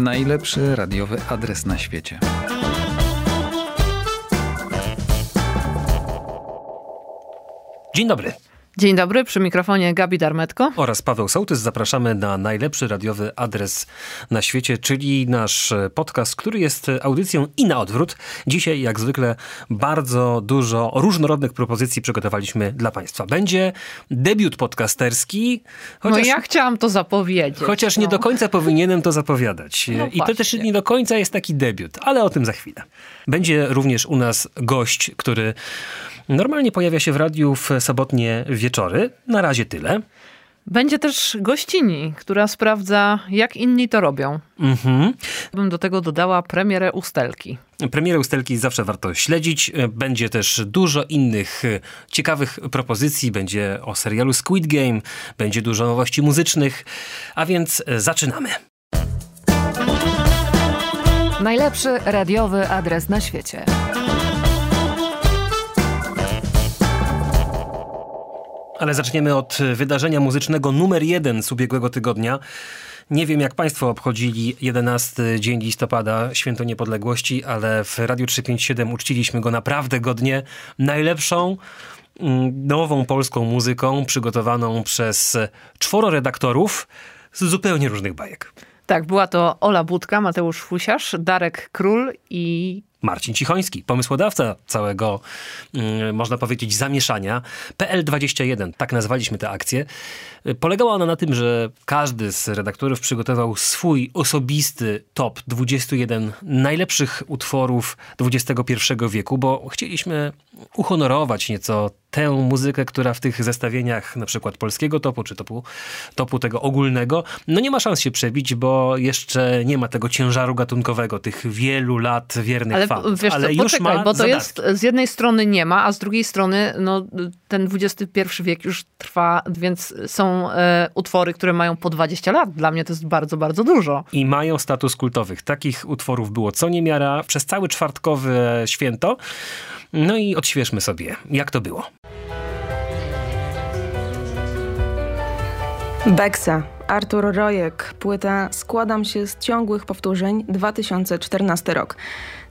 Najlepszy radiowy adres na świecie. Dzień dobry. Dzień dobry, przy mikrofonie Gabi Darmetko. Oraz Paweł Sołtys. Zapraszamy na najlepszy radiowy adres na świecie, czyli nasz podcast, który jest audycją i na odwrót. Dzisiaj, jak zwykle, bardzo dużo różnorodnych propozycji przygotowaliśmy dla Państwa. Będzie debiut podcasterski. Chociaż, no ja chciałam to zapowiedzieć. Chociaż no. nie do końca powinienem to zapowiadać. No I to też nie do końca jest taki debiut, ale o tym za chwilę. Będzie również u nas gość, który Normalnie pojawia się w radiu w sobotnie wieczory. Na razie tyle. Będzie też gościni, która sprawdza, jak inni to robią. Mhm. Bym do tego dodała premierę Ustelki. Premierę Ustelki zawsze warto śledzić. Będzie też dużo innych ciekawych propozycji. Będzie o serialu Squid Game, będzie dużo nowości muzycznych. A więc zaczynamy. Najlepszy radiowy adres na świecie. Ale zaczniemy od wydarzenia muzycznego numer jeden z ubiegłego tygodnia. Nie wiem, jak Państwo obchodzili 11 dzień listopada, święto niepodległości, ale w Radiu 357 uczciliśmy go naprawdę godnie. Najlepszą mm, nową polską muzyką przygotowaną przez czworo redaktorów z zupełnie różnych bajek. Tak, była to Ola Budka, Mateusz Fusiarz, Darek Król i Marcin Cichoński, pomysłodawca całego, mm, można powiedzieć, zamieszania. PL21, tak nazwaliśmy tę akcję. Polegała ona na tym, że każdy z redaktorów przygotował swój osobisty top 21 najlepszych utworów XXI wieku, bo chcieliśmy uhonorować nieco tę muzykę, która w tych zestawieniach na przykład polskiego topu, czy topu, topu tego ogólnego, no nie ma szans się przebić, bo jeszcze nie ma tego ciężaru gatunkowego, tych wielu lat wiernych ale, fanów. Wiesz ale co, już poczekaj, ma bo to zadatki. jest z jednej strony nie ma, a z drugiej strony no, ten XXI wiek już trwa, więc są e, utwory, które mają po 20 lat. Dla mnie to jest bardzo, bardzo dużo. I mają status kultowych. Takich utworów było co niemiara przez cały czwartkowe święto. No i odświeżmy sobie, jak to było. Beksa, Artur Rojek, płyta Składam się z ciągłych powtórzeń 2014 rok.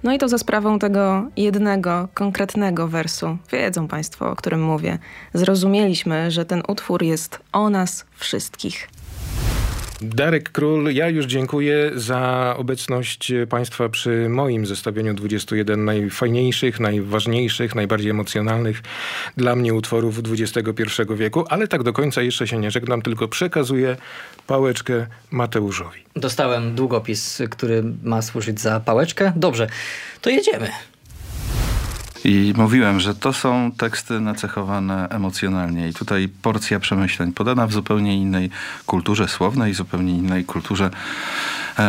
No i to za sprawą tego jednego, konkretnego wersu. Wiedzą Państwo, o którym mówię. Zrozumieliśmy, że ten utwór jest o nas wszystkich. Darek Król, ja już dziękuję za obecność Państwa przy moim zestawieniu 21 najfajniejszych, najważniejszych, najbardziej emocjonalnych dla mnie utworów XXI wieku, ale tak do końca jeszcze się nie żegnam, tylko przekazuję pałeczkę Mateuszowi. Dostałem długopis, który ma służyć za pałeczkę. Dobrze, to jedziemy. I mówiłem, że to są teksty nacechowane emocjonalnie. I tutaj porcja przemyśleń podana w zupełnie innej kulturze słownej, zupełnie innej kulturze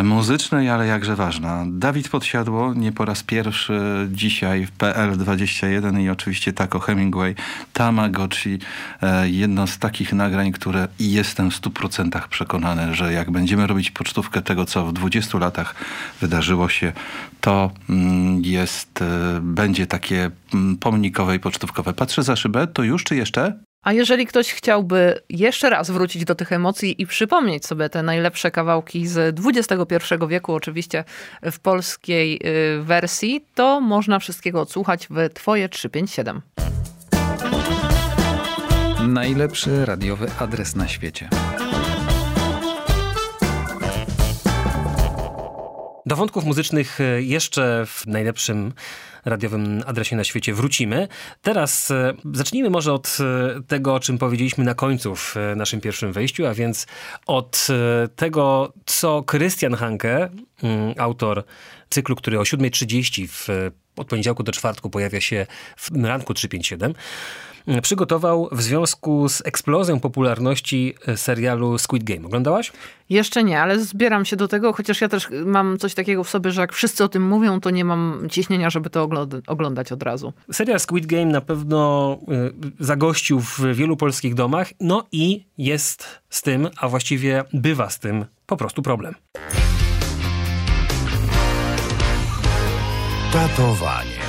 muzycznej, ale jakże ważna. Dawid Podsiadło nie po raz pierwszy dzisiaj w PL21 i oczywiście Taco Hemingway, Tamagotchi, e, jedno z takich nagrań, które jestem w stu procentach przekonany, że jak będziemy robić pocztówkę tego, co w 20 latach wydarzyło się, to mm, jest, e, będzie takie mm, pomnikowe i pocztówkowe. Patrzę za szybę, to już czy jeszcze? A jeżeli ktoś chciałby jeszcze raz wrócić do tych emocji i przypomnieć sobie te najlepsze kawałki z XXI wieku, oczywiście w polskiej y, wersji, to można wszystkiego odsłuchać w Twoje 357. Najlepszy radiowy adres na świecie. Do wątków muzycznych e, jeszcze w najlepszym radiowym adresie na świecie wrócimy. Teraz e, zacznijmy może od e, tego, o czym powiedzieliśmy na końcu w naszym pierwszym wejściu, a więc od tego, co Christian Hanke, mm, autor cyklu, który o 7.30 w, od poniedziałku do czwartku pojawia się w ranku 357, przygotował w związku z eksplozją popularności e, serialu Squid Game. Oglądałaś? Jeszcze nie, ale zbieram się do tego, chociaż ja też mam coś takiego w sobie, że jak wszyscy o tym mówią, to nie mam ciśnienia, żeby to oglądać od razu. Serial Squid Game na pewno e, zagościł w wielu polskich domach, no i jest z tym, a właściwie bywa z tym po prostu problem. Tatowanie.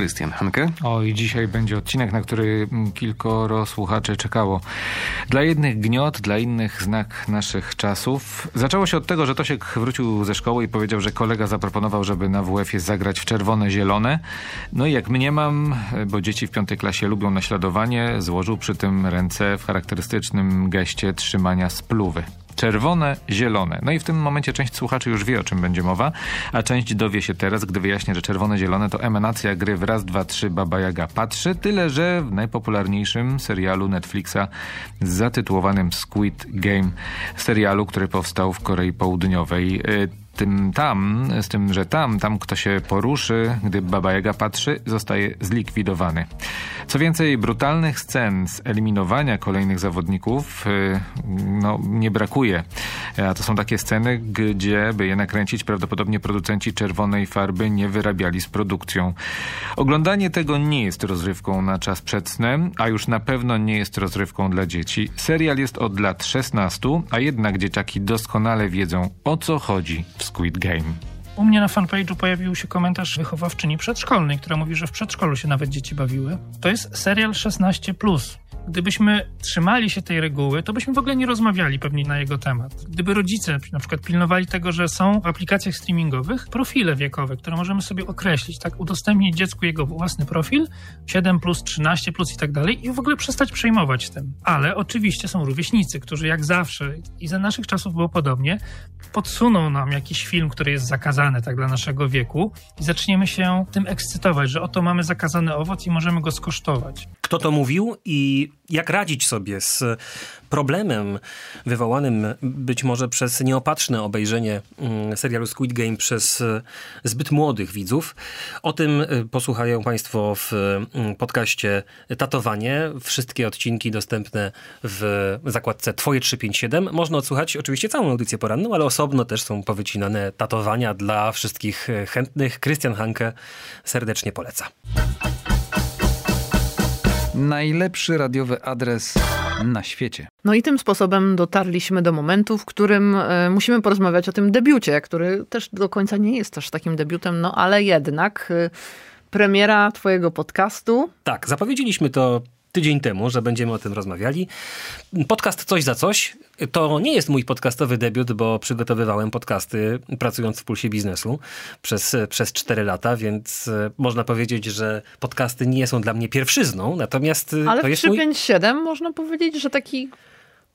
Krystian Hanke. O, i dzisiaj będzie odcinek, na który kilkoro słuchaczy czekało. Dla jednych gniot, dla innych znak naszych czasów. Zaczęło się od tego, że Tosiek wrócił ze szkoły i powiedział, że kolega zaproponował, żeby na WF-ie zagrać w czerwone-zielone. No i jak mniemam, bo dzieci w piątej klasie lubią naśladowanie, złożył przy tym ręce w charakterystycznym geście trzymania spluwy czerwone, zielone. No i w tym momencie część słuchaczy już wie, o czym będzie mowa, a część dowie się teraz, gdy wyjaśnię, że czerwone, zielone to emanacja gry w raz, dwa, trzy Baba Jaga patrzy, tyle że w najpopularniejszym serialu Netflixa zatytułowanym Squid Game, serialu, który powstał w Korei Południowej. Tym tam, z tym, że tam, tam kto się poruszy, gdy Baba Jaga patrzy, zostaje zlikwidowany. Co więcej, brutalnych scen z eliminowania kolejnych zawodników y, no, nie brakuje. A to są takie sceny, gdzie, by je nakręcić, prawdopodobnie producenci czerwonej farby nie wyrabiali z produkcją. Oglądanie tego nie jest rozrywką na czas przed snem, a już na pewno nie jest rozrywką dla dzieci. Serial jest od lat 16, a jednak dzieciaki doskonale wiedzą, o co chodzi w Squid Game. U mnie na fanpage'u pojawił się komentarz wychowawczyni przedszkolnej, która mówi, że w przedszkolu się nawet dzieci bawiły. To jest serial 16+. Gdybyśmy trzymali się tej reguły, to byśmy w ogóle nie rozmawiali pewnie na jego temat. Gdyby rodzice na przykład pilnowali tego, że są w aplikacjach streamingowych profile wiekowe, które możemy sobie określić, tak, udostępnić dziecku jego własny profil, 7 plus, 13 plus i tak dalej i w ogóle przestać przejmować tym. Ale oczywiście są rówieśnicy, którzy jak zawsze i za naszych czasów było podobnie, podsuną nam jakiś film, który jest zakazany tak dla naszego wieku i zaczniemy się tym ekscytować, że oto mamy zakazany owoc i możemy go skosztować. Kto to mówił i jak radzić sobie z problemem wywołanym być może przez nieopatrzne obejrzenie mm, serialu Squid Game przez e, zbyt młodych widzów. O tym e, posłuchają Państwo w mm, podcaście Tatowanie. Wszystkie odcinki dostępne w zakładce Twoje 357. Można odsłuchać oczywiście całą audycję poranną, ale osobno też są powycinane tatowania dla wszystkich e, chętnych. Krystian Hanke serdecznie poleca. Najlepszy radiowy adres na świecie. No i tym sposobem dotarliśmy do momentu, w którym e, musimy porozmawiać o tym debiucie, który też do końca nie jest też takim debiutem, no ale jednak e, premiera twojego podcastu. Tak, zapowiedzieliśmy to tydzień temu, że będziemy o tym rozmawiali. Podcast Coś za Coś to nie jest mój podcastowy debiut, bo przygotowywałem podcasty pracując w Pulsie Biznesu przez, przez 4 lata, więc e, można powiedzieć, że podcasty nie są dla mnie pierwszyzną, natomiast e, Ale to w jest 357 mój... można powiedzieć, że taki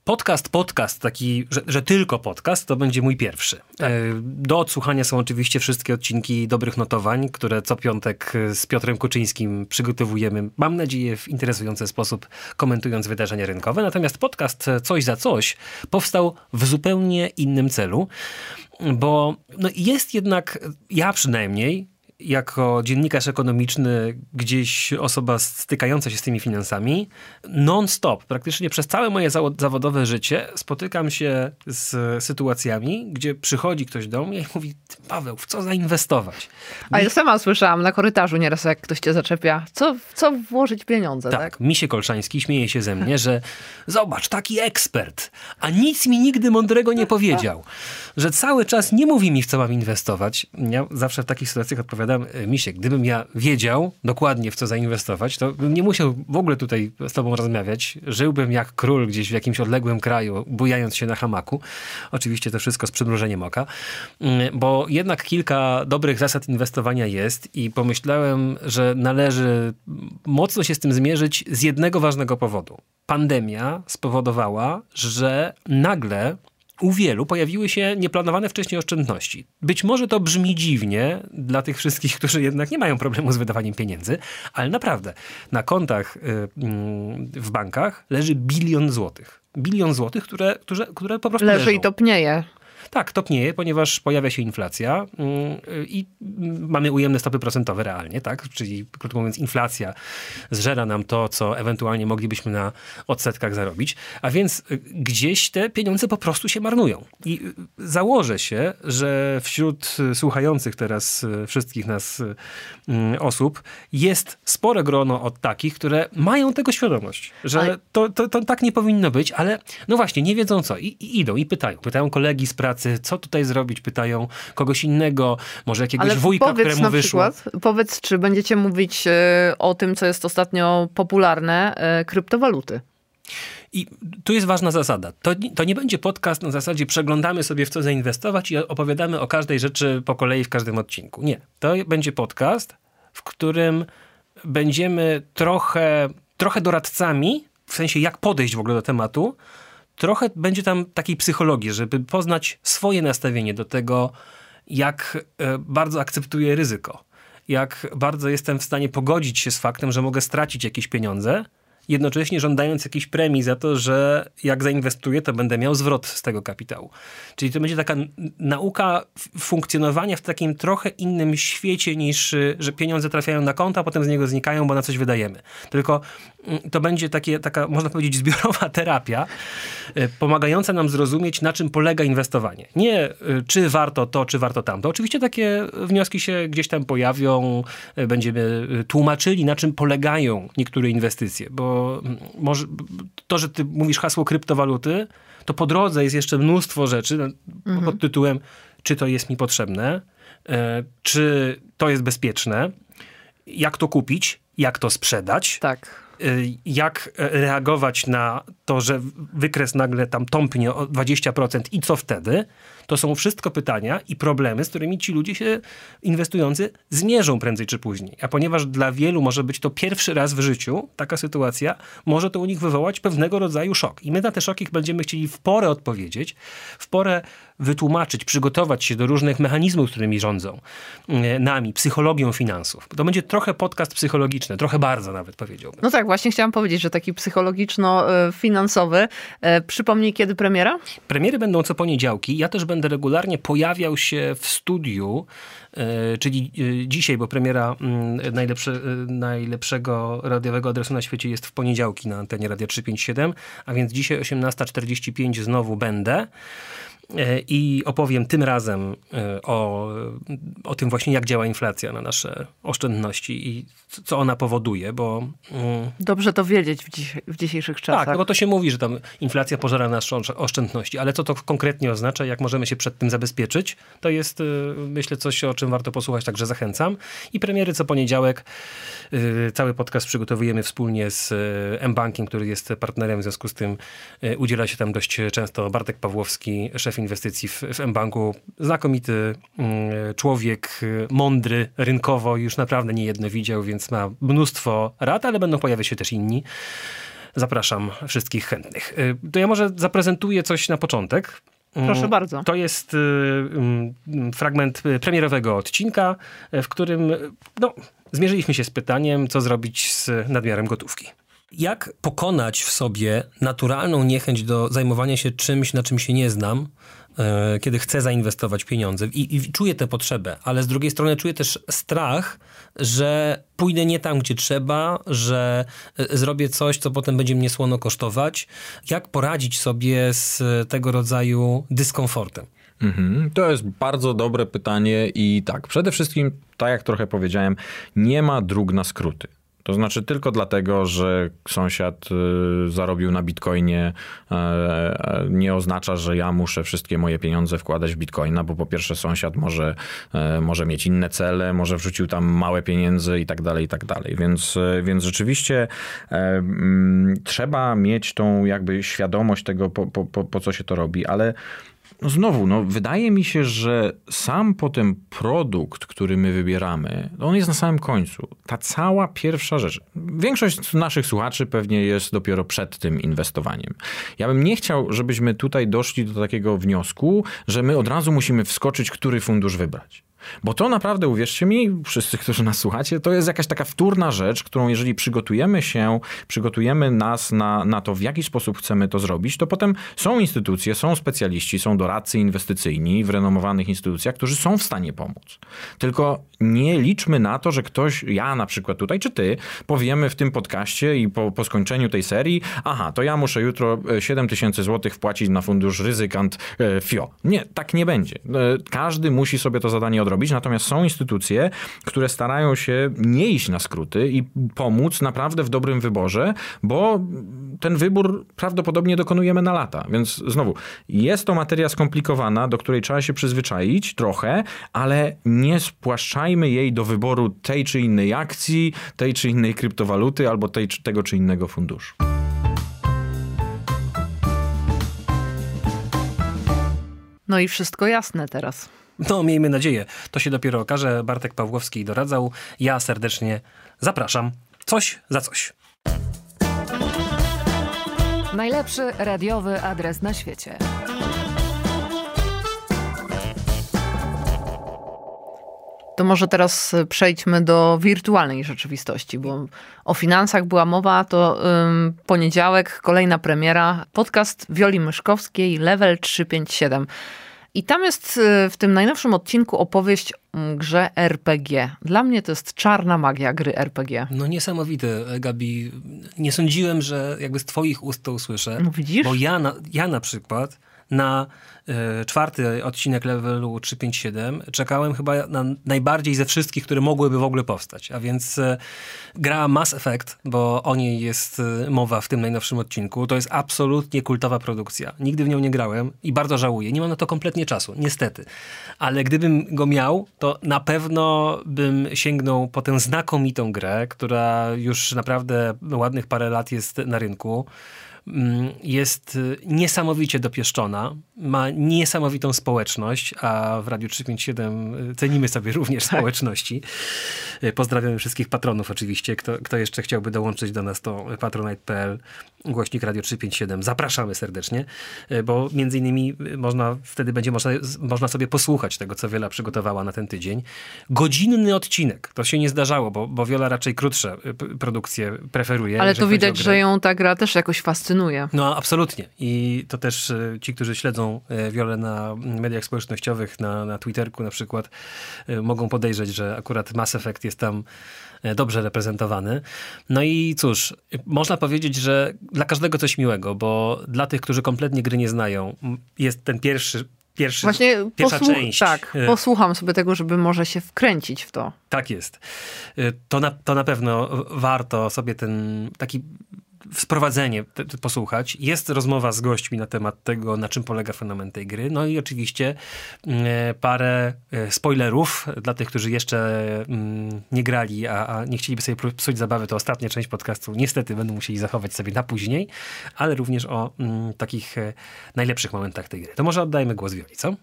Podcast, podcast, taki, że, że, tylko podcast, to będzie mój pierwszy. Tak. Do odsłuchania są oczywiście wszystkie odcinki dobrych notowań, które co piątek z Piotrem Kuczyńskim przygotowujemy, mam nadzieję, w interesujący sposób, komentując wydarzenia rynkowe. Natomiast podcast Coś za Coś powstał w zupełnie innym celu, bo no jest jednak, ja przynajmniej, jako dziennikarz ekonomiczny, gdzieś osoba stykająca się z tymi finansami, non-stop, praktycznie przez całe moje zawodowe życie spotykam się z sytuacjami, gdzie przychodzi ktoś do mnie i mówi, Paweł, w co zainwestować? A ja sama słyszałam na korytarzu nieraz, jak ktoś cię zaczepia, co, w co włożyć pieniądze, tak? Tak, Misie Kolszański śmieje się ze mnie, że zobacz, taki ekspert, a nic mi nigdy mądrego nie powiedział, że cały czas nie mówi mi, w co mam inwestować. Ja zawsze w takich sytuacjach odpowiadam, odpowiadam, e, Misiek, gdybym ja wiedział dokładnie w co zainwestować, to bym nie musiał w ogóle tutaj z tobą rozmawiać. Żyłbym jak król gdzieś w jakimś odległym kraju, bujając się na hamaku. Oczywiście to wszystko z przymrużeniem oka, mm, bo jednak kilka dobrych zasad inwestowania jest i pomyślałem, że należy mocno się z tym zmierzyć z jednego ważnego powodu. Pandemia spowodowała, że nagle u wielu pojawiły się nieplanowane wcześniej oszczędności. Być może to brzmi dziwnie dla tych wszystkich, którzy jednak nie mają problemu z wydawaniem pieniędzy, ale naprawdę na kontach y, mm, w bankach leży bilion złotych. Bilion złotych, które, które, które po prostu leży leżą. i topnieje. Tak, topnieje, ponieważ pojawia się inflacja mm, i mamy ujemne stopy procentowe realnie, tak? Czyli krótko mówiąc, inflacja zżera nam to, co ewentualnie moglibyśmy na odsetkach zarobić, a więc y, gdzieś te pieniądze po prostu się marnują. I y, założę się, że wśród słuchających teraz y, wszystkich nas osób jest spore grono od takich, które mają tego świadomość, że to, to, to tak nie powinno być, ale no właśnie, nie wiedzą co i, i idą i pytają. Pytają kolegi z pracy, pracy, co tutaj zrobić, pytają kogoś innego, może jakiegoś Ale wujka, powiedz któremu na wyszło. przykład, powiedz, czy będziecie mówić e, o tym, co jest ostatnio popularne, e, kryptowaluty. I tu jest ważna zasada. To, to nie będzie podcast na zasadzie przeglądamy sobie w co zainwestować i opowiadamy o każdej rzeczy po kolei w każdym odcinku. Nie. To będzie podcast, w którym będziemy trochę, trochę doradcami, w sensie jak podejść w ogóle do tematu, trochę będzie tam takiej psychologii, żeby poznać swoje nastawienie do tego, jak e, bardzo akceptuję ryzyko. Jak bardzo jestem w stanie pogodzić się z faktem, że mogę stracić jakieś pieniądze, jednocześnie żądając jakiejś premii za to, że jak zainwestuję, to będę miał zwrot z tego kapitału. Czyli to będzie taka nauka funkcjonowania w takim trochę innym świecie niż, y, że pieniądze trafiają na konto, a potem z niego znikają, bo na coś wydajemy. Tylko mm, to będzie takie, taka, można powiedzieć, zbiorowa terapia, y, pomagająca nam zrozumieć, na czym polega inwestowanie. Nie y, czy warto to, czy warto tamto. Oczywiście takie wnioski się gdzieś tam pojawią, będziemy tłumaczyli, na czym polegają niektóre inwestycje, bo może to, że ty mówisz hasło kryptowaluty, to po drodze jest jeszcze mnóstwo rzeczy no, pod tytułem, czy to jest mi potrzebne, e, czy to jest bezpieczne, jak to kupić, jak to sprzedać, Tak. y, jak e, reagować na to, że wykres nagle tam tąpnie o 20% i co wtedy, to są wszystko pytania i problemy, z którymi ci ludzie się inwestujący zmierzą prędzej czy później. A ponieważ dla wielu może być to pierwszy raz w życiu taka sytuacja, może to u nich wywołać pewnego rodzaju szok. I my na te szoki będziemy chcieli w porę odpowiedzieć, w porę wytłumaczyć, przygotować się do różnych mechanizmów, którymi rządzą e, nami, psychologią finansów. To będzie trochę podcast psychologiczny, trochę bardzo nawet powiedziałbym. No tak, właśnie chciałam powiedzieć, że taki psychologiczno-finansowy. E, Przypomnij, kiedy premiera? Premiery będą co poniedziałki. Ja też będę regularnie pojawiał się w studiu, e, czyli e, dzisiaj, bo premiera mm, najlepsze, e, najlepszego radiowego adresu na świecie jest w poniedziałki na antenie Radia 357, a więc dzisiaj 18.45 znowu będę. E, I opowiem tym razem e, o, o tym właśnie, jak działa inflacja na nasze oszczędności i co ona powoduje, bo mm, Dobrze to wiedzieć w, dziś, w dzisiejszych czasach. tak, no bo to się mówi, że tam inflacja pożera nasze osz- oszczędności, ale co to konkretnie oznacza, jak możemy się przed tym zabezpieczyć, to jest y, myślę coś, o czym warto posłuchać, także zachęcam. I premiery co poniedziałek. Cały podcast przygotowujemy wspólnie z M-Bankiem, który jest partnerem, w związku z tym udziela się tam dość często Bartek Pawłowski, szef inwestycji w, w M-Banku. Znakomity y, człowiek, mądry rynkowo, już naprawdę nie jedno widział, więc ma mnóstwo rad, ale będą pojawiać się też inni. Zapraszam wszystkich chętnych. Y, To ja może zaprezentuję coś na początek. Proszę Mm, bardzo. To jest y, mm, fragment y, premierowego odcinka, w którym no, zmierzyliśmy się z pytaniem, co zrobić z nadmiarem gotówki. Jak pokonać w sobie naturalną niechęć do zajmowania się czymś, na czym się nie znam, e, kiedy chcę zainwestować pieniądze i, i czuję tę potrzebę, ale z drugiej strony czuję też strach, że pójdę nie tam, gdzie trzeba, że e, zrobię coś, co potem będzie mnie słono kosztować. Jak poradzić sobie z tego rodzaju dyskomfortem? Mhm, to jest bardzo dobre pytanie i tak, przede wszystkim, tak jak trochę powiedziałem, nie ma dróg na skróty. To znaczy tylko dlatego, że sąsiad y, zarobił na bitcoinie, e, e, nie oznacza, że ja muszę wszystkie moje pieniądze wkładać w bitcoina, bo po pierwsze sąsiad może, e, może mieć inne cele, może wrzucił tam małe pieniądze i tak dalej, i tak dalej. Więc, więc rzeczywiście mm, trzeba mieć tą jakby świadomość tego, po, po, po co się to robi, ale no znowu, no, wydaje mi się, że sam potem produkt, który my wybieramy, on jest na samym końcu. Ta cała pierwsza rzecz. Większość naszych słuchaczy pewnie jest dopiero przed tym inwestowaniem. Ja bym nie chciał, żebyśmy tutaj doszli do takiego wniosku, że my od razu musimy wskoczyć, który fundusz wybrać. Bo to naprawdę, uwierzcie mi, wszyscy, którzy nas słuchacie, to jest jakaś taka wtórna rzecz, którą jeżeli przygotujemy się, przygotujemy nas na, na to, w jaki sposób chcemy to zrobić, to potem są instytucje, są specjaliści, są doradcy inwestycyjni w renomowanych instytucjach, którzy są w stanie pomóc. Tylko nie liczmy na to, że ktoś, ja na przykład tutaj, czy ty, powiemy w tym podcaście i po, po skończeniu tej serii, aha, to ja muszę jutro 7 tysięcy złotych wpłacić na fundusz ryzykant e, FIO. Nie, tak nie będzie. E, Każdy musi sobie to zadanie odrobić, natomiast są instytucje, które starają się nie iść na skróty i pomóc naprawdę w dobrym wyborze, bo ten wybór prawdopodobnie dokonujemy na lata. Więc znowu, jest to materia skomplikowana, do której trzeba się przyzwyczaić trochę, ale nie spłaszczajmy jej do wyboru tej czy innej akcji, tej czy innej kryptowaluty albo tej, tego czy innego funduszu. No i wszystko jasne teraz. No, miejmy nadzieję. To się dopiero okaże. Bartek Pawłowski doradzał. Ja serdecznie zapraszam. Coś za coś. Najlepszy radiowy adres na świecie. To może teraz przejdźmy do wirtualnej rzeczywistości, bo o finansach była mowa, to ym, poniedziałek, kolejna premiera, podcast Wioli Myszkowskiej, Level 357. I tam jest y, w tym najnowszym odcinku opowieść grze RPG. Dla mnie to jest czarna magia gry RPG. No niesamowite, Gabi. Nie sądziłem, że jakby z twoich ust to usłyszę. No widzisz? Bo ja na, ja na przykład na e, czwarty odcinek levelu 357 czekałem chyba na najbardziej ze wszystkich, które mogłyby w ogóle powstać. A więc e, gra Mass Effect, bo o niej jest e, mowa w tym najnowszym odcinku, to jest absolutnie kultowa produkcja. Nigdy w nią nie grałem i bardzo żałuję. Nie mam na to kompletnie czasu, niestety. Ale gdybym go miał, to na pewno bym sięgnął po tę znakomitą grę, która już naprawdę ładnych parę lat jest na rynku jest niesamowicie dopieszczona, ma niesamowitą społeczność, a w Radiu 357 cenimy sobie również tak. społeczności. Pozdrawiamy wszystkich patronów oczywiście. Kto, kto jeszcze chciałby dołączyć do nas, to patronite.pl, głośnik Radio 357. Zapraszamy serdecznie, bo między innymi można, wtedy będzie można, można sobie posłuchać tego, co Wiola przygotowała na ten tydzień. Godzinny odcinek. To się nie zdarzało, bo, bo Wiola raczej krótsze produkcje preferuje. Ale to widać, że ją ta gra też jakoś fascynuje. No absolutnie. I to też ci, którzy śledzą e, Wiolę na mediach społecznościowych, na, na Twitterku na przykład, e, mogą podejrzeć, że akurat Mass Effect jest tam dobrze reprezentowany. No i cóż, można powiedzieć, że dla każdego coś miłego, bo dla tych, którzy kompletnie gry nie znają, jest ten pierwszy Pierwszy, Właśnie pierwsza posłuch- część. Tak, posłucham sobie tego, żeby może się wkręcić w to. Tak jest. To na, to na pewno warto sobie ten taki sprowadzenie posłuchać. Jest rozmowa z gośćmi na temat tego, na czym polega fenomen tej gry. No i oczywiście e, parę e, spoilerów dla tych, którzy jeszcze mm, nie grali, a, a nie chcieliby sobie psuć zabawy, to ostatnia część podcastu niestety będą musieli zachować sobie na później, ale również o mm, takich e, najlepszych momentach tej gry. To może oddajmy głos Wioli, co?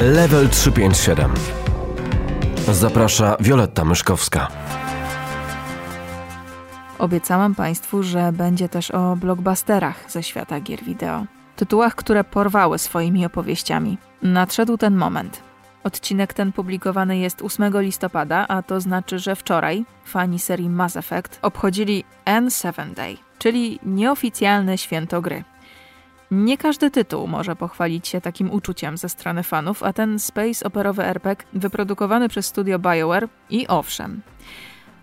Level 357 Zaprasza Wioletta Myszkowska. Obiecałam Państwu, że będzie też o blockbusterach ze świata gier wideo. Tytułach, które porwały swoimi opowieściami. Nadszedł ten moment. Odcinek ten publikowany jest 8 listopada, a to znaczy, że wczoraj fani serii Mass Effect obchodzili N7 Day, czyli nieoficjalne święto gry. Nie każdy tytuł może pochwalić się takim uczuciem ze strony fanów, a ten space operowy RPG wyprodukowany przez studio BioWare i owszem,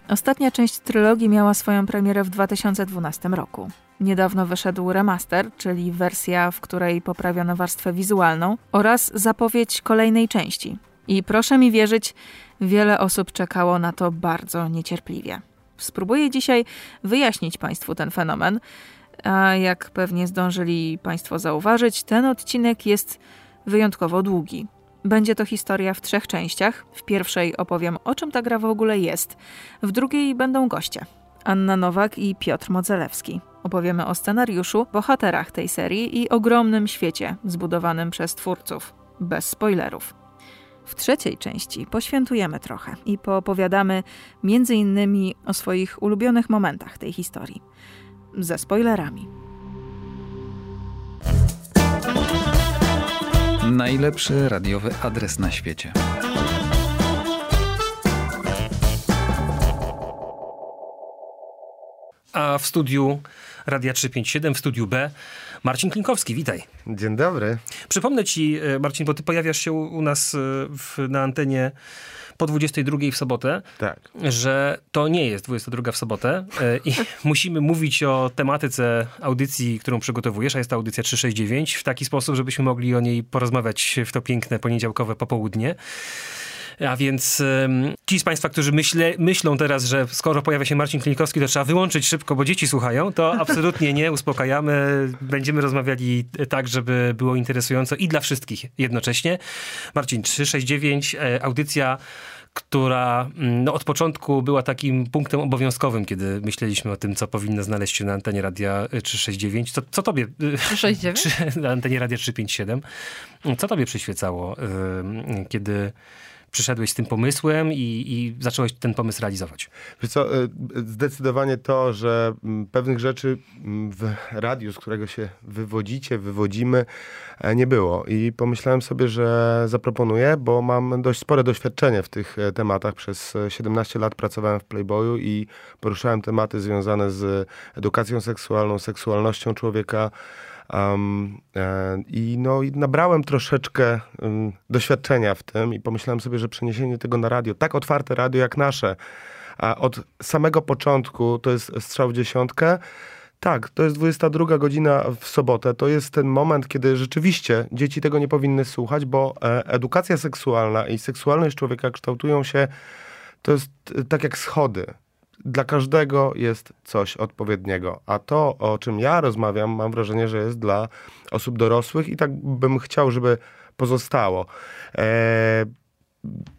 Ostatnia część trylogii miała swoją premierę w 2012 roku. Niedawno wyszedł remaster, czyli wersja, w której poprawiono warstwę wizualną, oraz zapowiedź kolejnej części. I proszę mi wierzyć, wiele osób czekało na to bardzo niecierpliwie. Spróbuję dzisiaj wyjaśnić Państwu ten fenomen, a jak pewnie zdążyli Państwo zauważyć, ten odcinek jest wyjątkowo długi. Będzie to historia w trzech częściach. W pierwszej opowiem, o czym ta gra w ogóle jest. W drugiej będą goście. Anna Nowak i Piotr Modzelewski. Opowiemy o scenariuszu, bohaterach tej serii i ogromnym świecie zbudowanym przez twórców. Bez spoilerów. W trzeciej części poświętujemy trochę i poopowiadamy między innymi o swoich ulubionych momentach tej historii. Ze spoilerami. Najlepszy radiowy adres na świecie. A w studiu Radia 357, w studiu B, Marcin Klinkowski, witaj. Dzień dobry. Przypomnę ci, e, Marcin, bo ty pojawiasz się u nas e, w, na antenie po 22 w sobotę, tak. że to nie jest 22 w sobotę e, i musimy mówić o tematyce audycji, którą przygotowujesz, a jest to audycja 369, w taki sposób, żebyśmy mogli o niej porozmawiać w to piękne poniedziałkowe popołudnie. A więc ci z Państwa, którzy myśle, myślą teraz, że skoro pojawia się Marcin Klinikowski, to trzeba wyłączyć szybko, bo dzieci słuchają, to absolutnie nie, uspokajamy. Będziemy rozmawiali tak, żeby było interesująco i dla wszystkich jednocześnie. Marcin, 369, e, audycja która mm, no, od początku była takim punktem obowiązkowym, kiedy myśleliśmy o tym, co powinno znaleźć się na antenie radia 369. Co, co tobie... 369? na antenie radia 357. Co tobie przyświecało, kiedy przyszedłeś z tym pomysłem i, i zacząłeś ten pomysł realizować? Co, y, zdecydowanie to, że mm, pewnych rzeczy mm, w radiu, z którego się wywodzicie, wywodzimy, e, nie było. I pomyślałem sobie, że zaproponuję, bo mam dość spore doświadczenie w tych e, tematach. Przez 17 e, lat pracowałem w Playboyu i poruszałem tematy związane z edukacją seksualną, seksualnością człowieka, Um, I no, i nabrałem troszeczkę um, doświadczenia w tym i pomyślałem sobie, że przeniesienie tego na radio, tak otwarte radio jak nasze, a od samego początku to jest strzał w dziesiątkę. Tak, to jest 22 godzina w sobotę. To jest ten moment, kiedy rzeczywiście dzieci tego nie powinny słuchać, bo e, edukacja seksualna i seksualność człowieka kształtują się, to jest e, tak jak schody dla każdego jest coś odpowiedniego. A to, o czym ja rozmawiam, mam wrażenie, że jest dla osób dorosłych i tak bym chciał, żeby pozostało. E,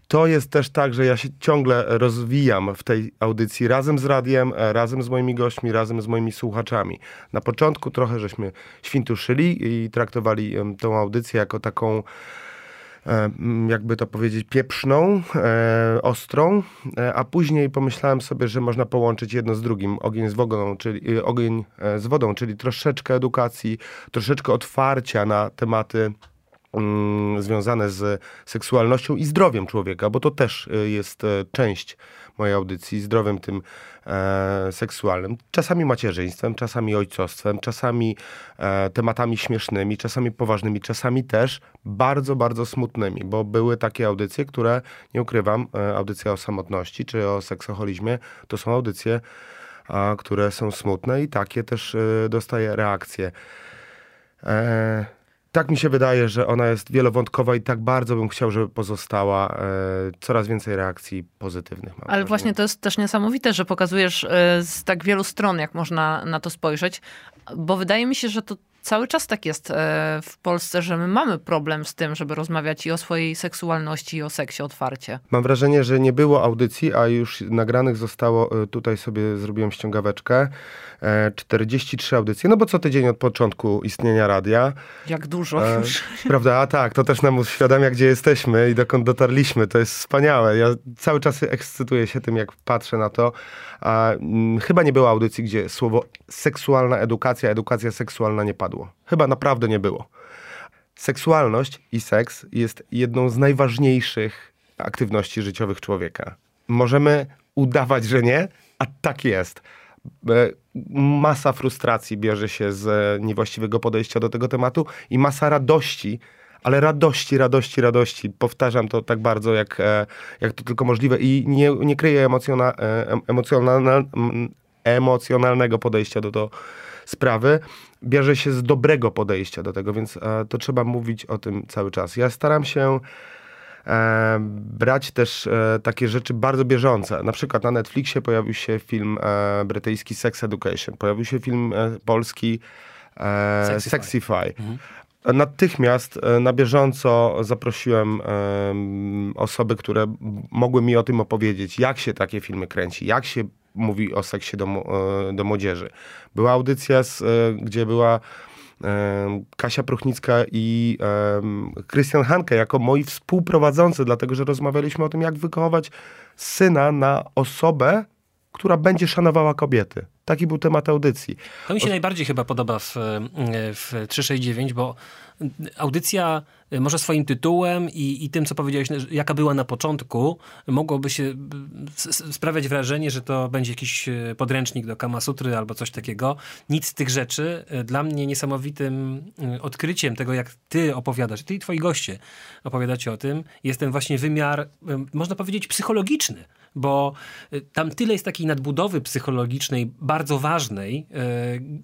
to jest też tak, że ja się ciągle rozwijam w tej audycji razem z radiem, e, razem z moimi gośćmi, razem z moimi słuchaczami. Na początku trochę żeśmy świntuszyli i traktowali tą audycję jako taką jakby to powiedzieć, pieprzną, e, ostrą, e, a później pomyślałem sobie, że można połączyć jedno z drugim, ogień z wodą, czyli, ogień z wodą, czyli troszeczkę edukacji, troszeczkę otwarcia na tematy mm, związane z seksualnością i zdrowiem człowieka, bo to też jest część mojej audycji, zdrowiem tym e, seksualnym. Czasami macierzyństwem, czasami ojcostwem, czasami e, tematami śmiesznymi, czasami poważnymi, czasami też bardzo, bardzo smutnymi, bo były takie audycje, które, nie ukrywam, e, audycja o samotności czy o seksoholizmie, to są audycje, a, które są smutne i takie też e, dostaję reakcje. E, tak mi się wydaje, że ona jest wielowątkowa i tak bardzo bym chciał, żeby pozostała. E, coraz więcej reakcji pozytywnych. Ale wrażenie. właśnie to jest też niesamowite, że pokazujesz e, z tak wielu stron, jak można na to spojrzeć, bo wydaje mi się, że to cały czas tak jest e, w Polsce, że my mamy problem z tym, żeby rozmawiać i o swojej seksualności, i o seksie otwarcie. Mam wrażenie, że nie było audycji, a już nagranych zostało, e, tutaj sobie zrobiłem ściągaweczkę, 43 e, audycje, no bo co tydzień od początku istnienia radia. Jak dużo e, już. Prawda, a tak, to też nam uświadamia, gdzie jesteśmy i dokąd dotarliśmy. To jest wspaniałe. Ja cały czas ekscytuję się tym, jak patrzę na to. A, mm, chyba nie było audycji, gdzie słowo seksualna edukacja, edukacja seksualna nie padło. Chyba naprawdę nie było. Seksualność i seks jest jedną z najważniejszych aktywności życiowych człowieka. Możemy udawać, że nie, a tak jest. E, masa frustracji bierze się z niewłaściwego podejścia do tego tematu i masa radości, ale radości, radości, radości. Powtarzam to tak bardzo, jak, e, jak to tylko możliwe i nie, nie kryję emocjona, e, emocjonalnego podejścia do, do sprawy. Bierze się z dobrego podejścia do tego, więc to trzeba mówić o tym cały czas. Ja staram się e, brać też e, takie rzeczy bardzo bieżące. Na przykład na Netflixie pojawił się film e, brytyjski Sex Education, pojawił się film e, polski e, Sexify. Sexify. Mhm. Natychmiast e, na bieżąco zaprosiłem osoby, które mogły mi o tym opowiedzieć, jak się takie filmy kręci, jak się mówi o seksie do, do młodzieży. Była audycja, z, gdzie była Kasia Pruchnicka i Krystian Hanke jako moi współprowadzący, dlatego że rozmawialiśmy o tym, jak wychować syna na osobę, która będzie szanowała kobiety. Taki był temat audycji. To mi się o... najbardziej chyba podoba w, w 369, bo audycja y, może swoim tytułem i, i tym, co powiedziałeś, jaka była na początku, mogłoby się sprawiać wrażenie, że to będzie jakiś y, podręcznik do Kamasutry albo coś takiego. Nic z tych rzeczy. Y, dla mnie niesamowitym odkryciem tego, jak ty opowiadasz, ty i twoi goście opowiadacie o tym, jest ten właśnie wymiar, można powiedzieć, psychologiczny bo tam tyle jest takiej nadbudowy psychologicznej, bardzo ważnej,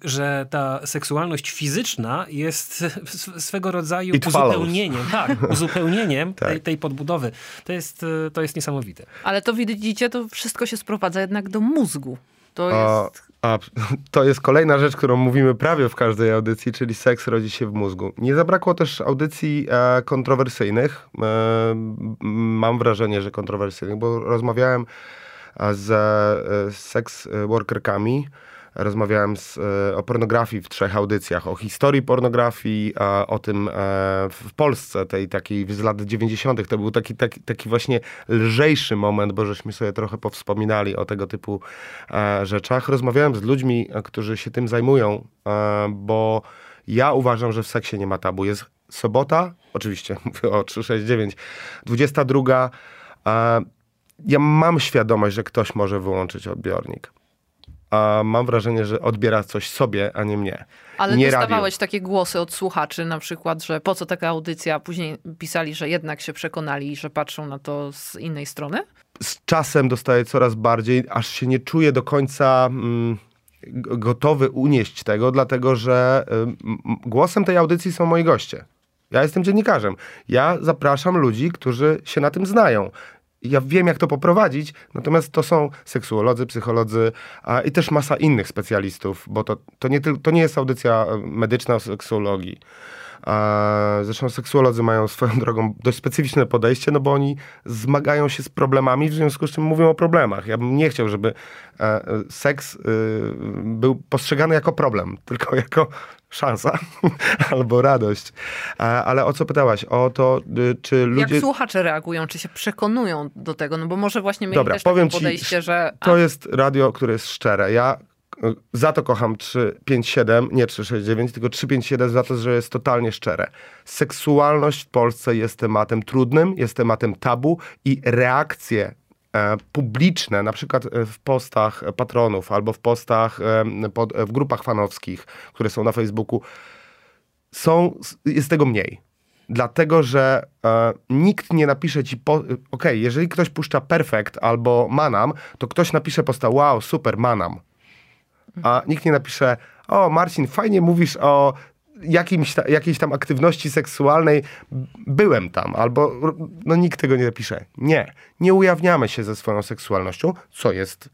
że ta seksualność fizyczna jest swego rodzaju uzupełnieniem uzupełnieniem, tak, uzupełnieniem tej, tej podbudowy. To jest, e, to jest niesamowite. Ale to widzicie, to wszystko się sprowadza jednak do mózgu. To A, jest... a, to jest kolejna rzecz, którą mówimy prawie w każdej audycji, czyli seks rodzi się w mózgu. Nie zabrakło też audycji e, kontrowersyjnych. E, mam wrażenie, że kontrowersyjnych, bo rozmawiałem e, z e, seks workerkami. Rozmawiałem z, e, o pornografii w trzech audycjach, o historii pornografii, o tym e, w Polsce, tej takiej z lat 90. To był taki, taki, taki właśnie lżejszy moment, bo żeśmy sobie trochę powspominali o tego typu e, rzeczach. Rozmawiałem z ludźmi, którzy się tym zajmują, bo ja uważam, że w seksie nie ma tabu. Jest sobota, oczywiście mówię o 369, 22. E, ja mam świadomość, że ktoś może wyłączyć odbiornik a mam wrażenie, że odbiera coś sobie, a nie mnie. Ale nie dostawałeś radio. takie głosy od słuchaczy na przykład, że po co taka audycja, później pisali, że jednak się przekonali, że patrzą na to z innej strony? Z czasem dostaję coraz bardziej, aż się nie czuję do końca mm, gotowy unieść tego, dlatego że głosem tej audycji są moi goście. Ja jestem dziennikarzem. Ja zapraszam ludzi, którzy się na tym znają ja wiem, jak to poprowadzić, natomiast to są seksuolodzy, psycholodzy a, i też masa innych specjalistów, bo to, to, nie, to nie jest audycja e, medyczna o seksuologii. Zresztą seksuolodzy mają swoją drogą dość specyficzne podejście, no bo oni zmagają się z problemami, w związku z czym mówią o problemach. Ja bym nie chciał, żeby e, seks e, był postrzegany jako problem, tylko jako szansa albo radość. Ale o co pytałaś? O to, y, czy ludzie... Jak słuchacze reagują? Czy się przekonują do tego? No bo może właśnie mieli Dobra, też powiem takie podejście, ci, że... To jest radio, które jest szczere. Ja y, za to kocham 357, nie 369, tylko 357 za to, że jest totalnie szczere. Seksualność w Polsce jest tematem trudnym, jest tematem tabu i reakcje E, publiczne, na przykład e, w postach patronów albo w postach e, w grupach fanowskich, które są na Facebooku, są, jest tego mniej. Dlatego, że e, nikt nie napisze ci, po, ok, jeżeli ktoś puszcza Perfect albo Manam, to ktoś napisze posta, wow, super, Manam. A nikt nie napisze, o Marcin, fajnie mówisz o jakimś ta, jakiejś tam aktywności seksualnej byłem tam, albo no nikt tego nie napisze. Nie, nie ujawniamy się ze swoją seksualnością, co jest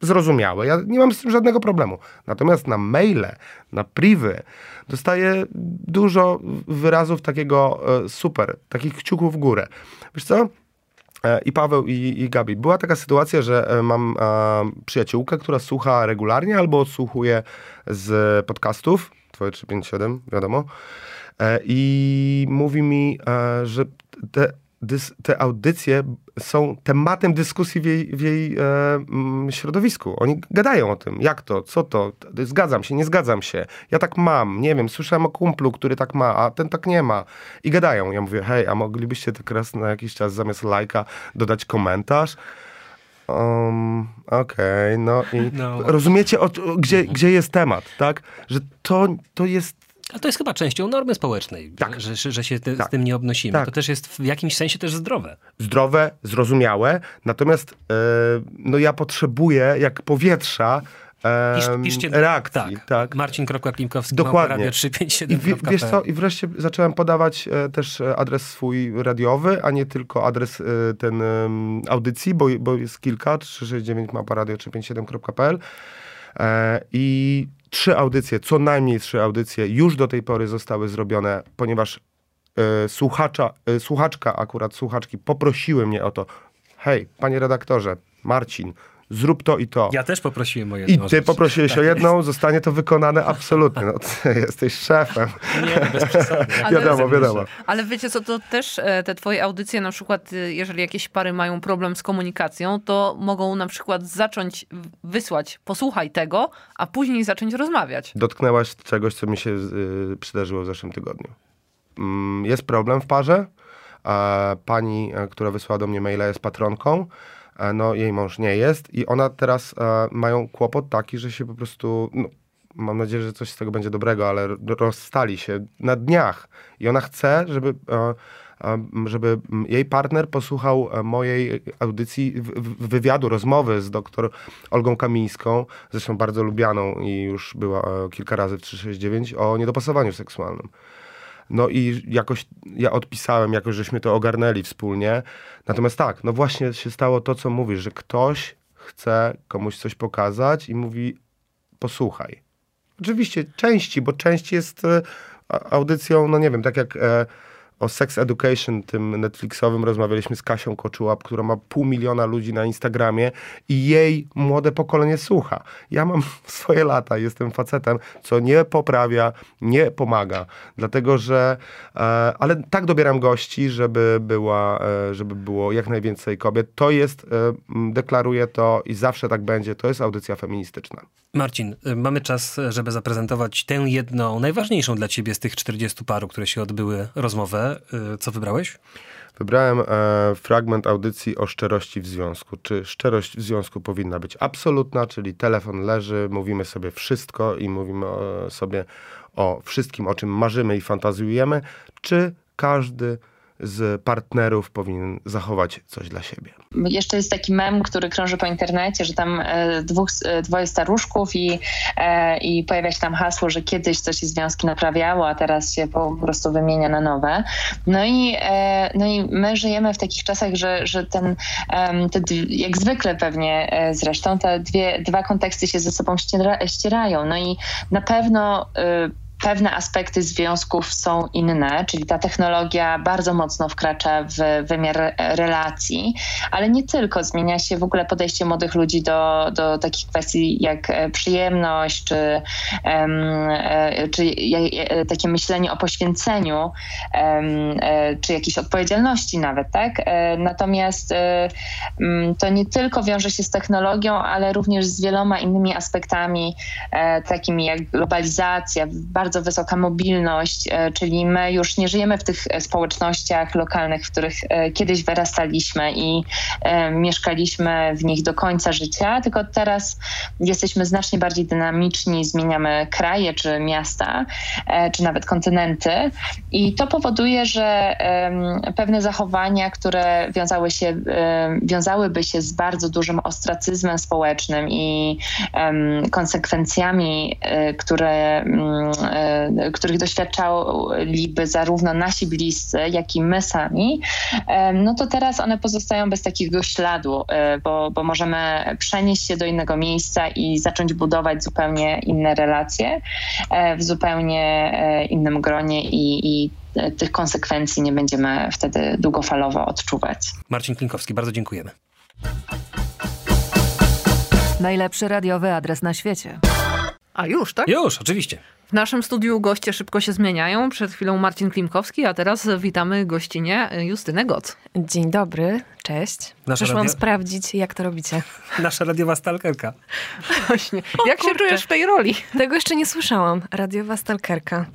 zrozumiałe. Ja nie mam z tym żadnego problemu. Natomiast na maile, na privy dostaję dużo wyrazów takiego e, super, takich kciuków w górę. Wiesz co? E, I Paweł, i, i Gabi. Była taka sytuacja, że e, mam przyjaciółkę, która słucha regularnie albo odsłuchuje z podcastów twoje 357, wiadomo. E, I mówi mi, e, że te, te audycje są tematem dyskusji w jej, w jej e, mm, środowisku. Oni gadają o tym, jak to, co to, zgadzam się, nie zgadzam się, ja tak mam, nie wiem, słyszałem o kumplu, który tak ma, a ten tak nie ma. I gadają. Ja mówię, hej, a moglibyście tak raz na jakiś czas zamiast lajka dodać komentarz? Um, Okej, okay, no i no. rozumiecie, o, gdzie, gdzie jest temat, tak? Że to, to jest a to jest chyba częścią normy społecznej, tak. że, że się te, tak. z tym nie obnosimy. Tak. To też jest w jakimś sensie też zdrowe. Zdrowe, zrozumiałe, natomiast yy, no ja potrzebuję jak powietrza Pisz, piszcie, reakcji. Tak. tak. Marcin Klimkowski, Dokładnie. Radio 357. I, wiesz co, i wreszcie zacząłem podawać e, też e, adres swój radiowy, a nie tylko adres e, ten audycji, bo, bo jest kilka, 369 mapa radio 357.pl i trzy audycje, co najmniej trzy audycje już do tej pory zostały zrobione, ponieważ słuchacza, słuchaczka, akurat słuchaczki poprosiły mnie o to, hej, panie redaktorze, Marcin, zrób to i to. Ja też poprosiłem o jedną I ty rzecz. poprosiłeś tak o jedną, jest. zostanie to wykonane absolutnie. No, ty jesteś szefem. Nie, bez przesady. wiadomo, wiadomo. Ale wiecie co, to też e, te twoje audycje, na przykład y, jeżeli jakieś pary mają problem z komunikacją, to mogą na przykład zacząć wysłać, posłuchaj tego, a później zacząć rozmawiać. Dotknęłaś czegoś, co mi się y, przydarzyło w zeszłym tygodniu. Mm, jest problem w parze. Pani, e, która wysłała do mnie maila, jest patronką E, no jej mąż nie jest i ona teraz e, mają kłopot taki, że się po prostu, no, mam nadzieję, że coś z tego będzie dobrego, ale rozstali się na dniach i ona chce, żeby e, żeby jej partner posłuchał mojej audycji, wywiadu, rozmowy z doktor Olgą Kamińską, zresztą bardzo lubianą i już była kilka razy w 369, o niedopasowaniu seksualnym. No i jakoś ja odpisałem, jakoś żeśmy to ogarnęli wspólnie. Natomiast tak, no właśnie się stało to, co mówisz, że ktoś chce komuś coś pokazać i mówi posłuchaj. Oczywiście części, bo część jest e, audycją, no nie wiem, tak jak e, o Sex Education, tym Netflixowym, rozmawialiśmy z Kasią Koczułap, która ma pół miliona ludzi na Instagramie i jej młode pokolenie słucha. Ja mam swoje lata, jestem facetem, co nie poprawia, nie pomaga, dlatego że, e, ale tak dobieram gości, żeby, była, e, żeby było jak najwięcej kobiet. To jest, e, deklaruję to i zawsze tak będzie, to jest audycja feministyczna. Marcin, y, mamy czas, żeby zaprezentować tę jedną, najważniejszą dla ciebie z tych 40 paru, które się odbyły rozmowę. Y, co wybrałeś? Wybrałem e, fragment audycji o szczerości w związku. Czy szczerość w związku powinna być absolutna, czyli telefon leży, mówimy sobie wszystko i mówimy o, sobie o wszystkim, o czym marzymy i fantazjujemy, czy każdy z partnerów powinien zachować coś dla siebie. Jeszcze jest taki mem, który krąży po internecie, że tam e, dwóch, e, dwoje staruszków i, e, i pojawia się tam hasło, że kiedyś coś się związki naprawiało, a teraz się po prostu wymienia na nowe. No i, no i my żyjemy w takich czasach, że, że ten, te, jak zwykle pewnie zresztą, te dwie, dwa konteksty się ze sobą ściera, ścierają. No i na pewno pewne aspekty związków są inne, czyli ta technologia bardzo mocno wkracza w wymiar relacji, ale nie tylko. Zmienia się w ogóle podejście młodych ludzi do, do takich kwestii jak e, przyjemność, czy, e, czy takie myślenie o poświęceniu, e, czy jakiejś odpowiedzialności nawet, tak? Natomiast to nie tylko wiąże się z technologią, ale również z wieloma innymi aspektami, takimi jak globalizacja, bardzo wysoka mobilność, e, czyli my już nie żyjemy w tych e, społecznościach lokalnych, w których e, kiedyś wyrastaliśmy i mieszkaliśmy w nich do końca życia, tylko teraz jesteśmy znacznie bardziej dynamiczni, zmieniamy kraje czy miasta, czy nawet kontynenty. I to powoduje, że pewne zachowania, które wiązały się, wiązałyby się z bardzo dużym ostracyzmem społecznym i konsekwencjami, które mm, których doświadczaliby zarówno nasi bliscy, jak i my sami, e, no to teraz one pozostają bez takiego śladu, e, bo, bo możemy przenieść się do innego miejsca i zacząć budować zupełnie inne relacje w zupełnie innym gronie i, i tych konsekwencji nie będziemy wtedy długofalowo odczuwać. Marcin Klinkowski, bardzo dziękujemy. Najlepszy radiowy adres na świecie. A już, tak? Już, oczywiście. W naszym studiu goście szybko się zmieniają. Przed chwilą Marcin Klimkowski, a teraz witamy gościnie Justynę Goc. Dzień dobry, cześć. Nasza Przyszłam radio... sprawdzić, jak to robicie. Nasza radiowa stalkerka. Właśnie. O, jak kurczę. się czujesz w tej roli? Tego jeszcze nie słyszałam. Radiowa stalkerka.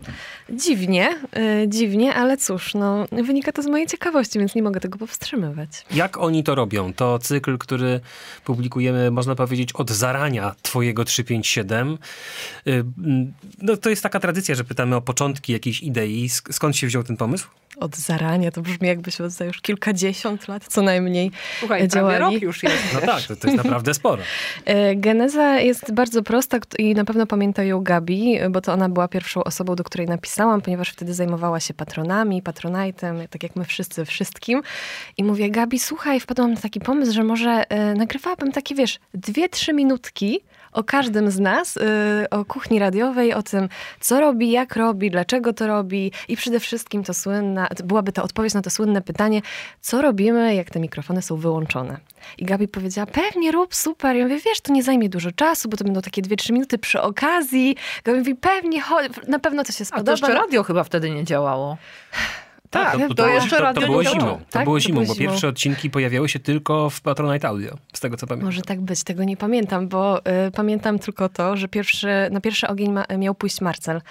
Dziwnie, yy, dziwnie, ale cóż, no, wynika to z mojej ciekawości, więc nie mogę tego powstrzymywać. Jak oni to robią? To cykl, który publikujemy, można powiedzieć, od zarania twojego 357. Yy, no to jest taka tradycja, że pytamy o początki jakiejś idei. Skąd się wziął ten pomysł? Od zarania, to brzmi jakbyśmy od już kilkadziesiąt lat co najmniej Słuchaj, działali. rok już jest. No tak, to, to jest naprawdę sporo. E, geneza jest bardzo prosta i na pewno pamięta ją Gabi, bo to ona była pierwszą osobą, do której napisałam, ponieważ wtedy zajmowała się patronami, patronajtem, tak jak my wszyscy, wszystkim. I mówię, Gabi, słuchaj, wpadłam na taki pomysł, że może e, nagrywałabym takie, wiesz, dwie, trzy minutki o każdym z nas, y, o kuchni radiowej, o tym, co robi, jak robi, dlaczego to robi i przede wszystkim to słynna, byłaby to odpowiedź na to słynne pytanie, co robimy, jak te mikrofony są wyłączone. I Gabi powiedziała, pewnie rób, super. Ja mówię, wiesz, to nie zajmie dużo czasu, bo to będą takie dwie, trzy minuty przy okazji. Gabi mówi, pewnie, na pewno to się spodoba. A to jeszcze radio chyba wtedy nie działało. Tak, to, to, to, jeszcze to, to było zimą. To tak, było zimą, bo zimą. pierwsze odcinki pojawiały się tylko w Patronite Audio, z tego co pamiętam. Może tak być, tego nie pamiętam, bo y, pamiętam tylko to, że pierwszy, na pierwszy ogień ma, miał pójść Marcel.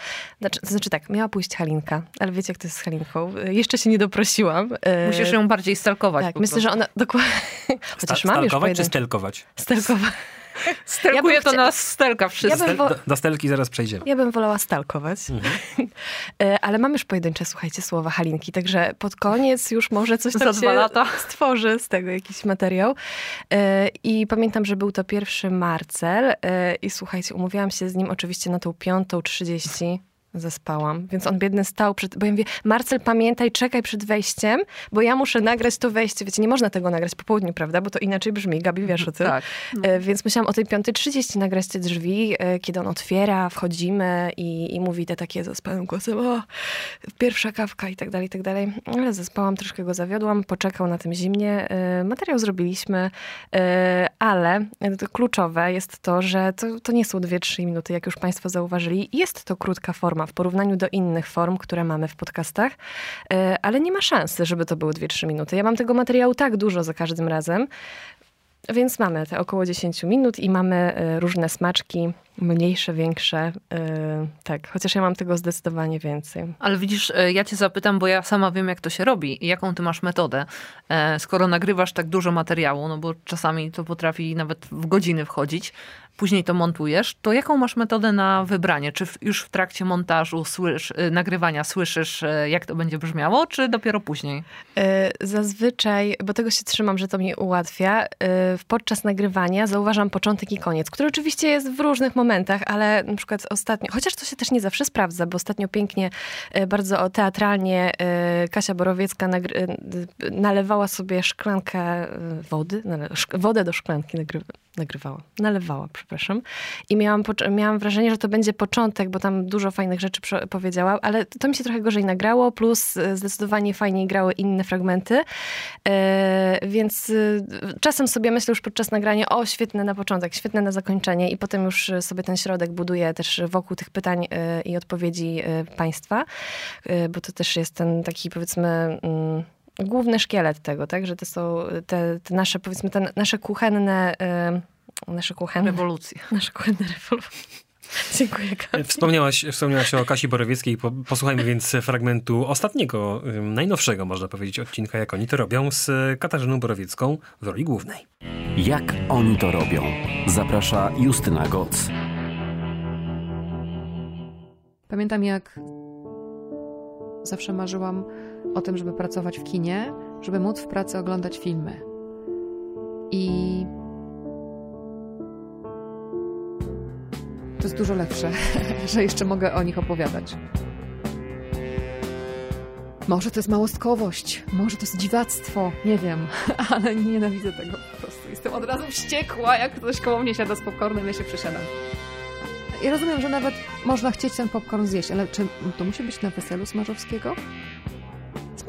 Znaczy, to znaczy tak, miała pójść Halinka, ale wiecie jak to jest z Halinką. Y, jeszcze się nie doprosiłam. Y, Musisz ją bardziej stalkować. Tak, myślę, że ona dokładnie... Chociaż Sta- mam już Stalkować czy stelkować? Stelkować. Stelkuje ja to nas stelka wszystko. Ja wo... do, stelki zaraz przejdziemy. Ja bym wolała stalkować. Mhm. E, ale mam już pojedyncze, słuchajcie, słowa Halinki, także pod koniec już może coś tam Za lata. stworzy z tego jakiś materiał. E, I pamiętam, że był to pierwszy Marcel e, i słuchajcie, umówiłam się z nim oczywiście na tą piątą trzydzieści zaspałam. Więc on biedny stał przed, bo ja mówię, Marcel pamiętaj, czekaj przed wejściem, bo ja muszę nagrać to wejście. Wiecie, nie można tego nagrać po południu, prawda? Bo to inaczej brzmi, Gabi, wiesz o tym. Tak. E, Więc musiałam o tej 5.30 nagrać te drzwi, e, kiedy on otwiera, wchodzimy i, i mówi te takie zaspałym głosem, o, pierwsza kawka i tak dalej, i tak dalej. Ale zaspałam, troszkę go zawiodłam, poczekał na tym zimnie. E, Materiał zrobiliśmy, e, ale to kluczowe jest to, że to, to nie są 2-3 minuty, jak już Państwo zauważyli. Jest to krótka forma w porównaniu do innych form, które mamy w podcastach, e, ale nie ma szansy, żeby to były 2-3 minuty. Ja mam tego materiału tak dużo za każdym razem, więc mamy te około 10 minut i mamy e, różne smaczki, mniejsze, większe. e, Tak, chociaż ja mam tego zdecydowanie więcej. Ale widzisz, ja cię zapytam, bo ja sama wiem, jak to się robi i jaką ty masz metodę. Skoro nagrywasz tak dużo materiału, no bo czasami to potrafi nawet w godziny wchodzić, później to montujesz, to jaką masz metodę na wybranie? Czy w, już w trakcie montażu, słysz, e, nagrywania słyszysz, e, jak to będzie brzmiało, czy dopiero później? E, Zazwyczaj, bo tego się trzymam, że to mi ułatwia, podczas nagrywania zauważam początek i koniec, który oczywiście jest w różnych momentach, ale na przykład ostatnio, chociaż to się też nie zawsze sprawdza, bo ostatnio pięknie, bardzo teatralnie Kasia Borowiecka nalewała sobie szklankę wody, wodę do szklanki nagry- nagrywała, nalewała, przepraszam. I miałam, miałam wrażenie, że to będzie początek, bo tam dużo fajnych rzeczy powiedziała, ale to mi się trochę gorzej nagrało, plus e, zdecydowanie fajniej grały inne fragmenty. E, więc e, czasem sobie myślę już podczas nagrania, o świetne na początek, świetne na zakończenie i potem już sobie ten środek buduję też wokół tych pytań i odpowiedzi państwa, bo to też jest ten taki powiedzmy... mm, Główny szkielet tego, tak, że to są te, te nasze, powiedzmy, te nasze kuchenne, e, nasze kuchenne... Rewolucje. Nasze kuchenne rewolucje. Dziękuję, Gabi. Wspomniałaś, wspomniałaś o Kasi Borowieckiej. Po, posłuchajmy więc fragmentu ostatniego, najnowszego, można powiedzieć, odcinka, jak oni to robią, z Katarzyną Borowiecką w roli głównej. Jak oni to robią? Zaprasza Justyna Goc. Pamiętam, jak zawsze marzyłam o tym, żeby pracować w kinie, żeby móc w pracy oglądać filmy. I to jest dużo lepsze, że jeszcze mogę o nich opowiadać. Może to jest małostkowość, może to jest dziwactwo, nie wiem, ale nienawidzę tego po prostu. Jestem od razu wściekła, jak ktoś koło mnie siada z popcornem, ja się przesiadam. Ja rozumiem, że nawet można chcieć ten popcorn zjeść, ale czy to musi być na weselu Smarzowskiego?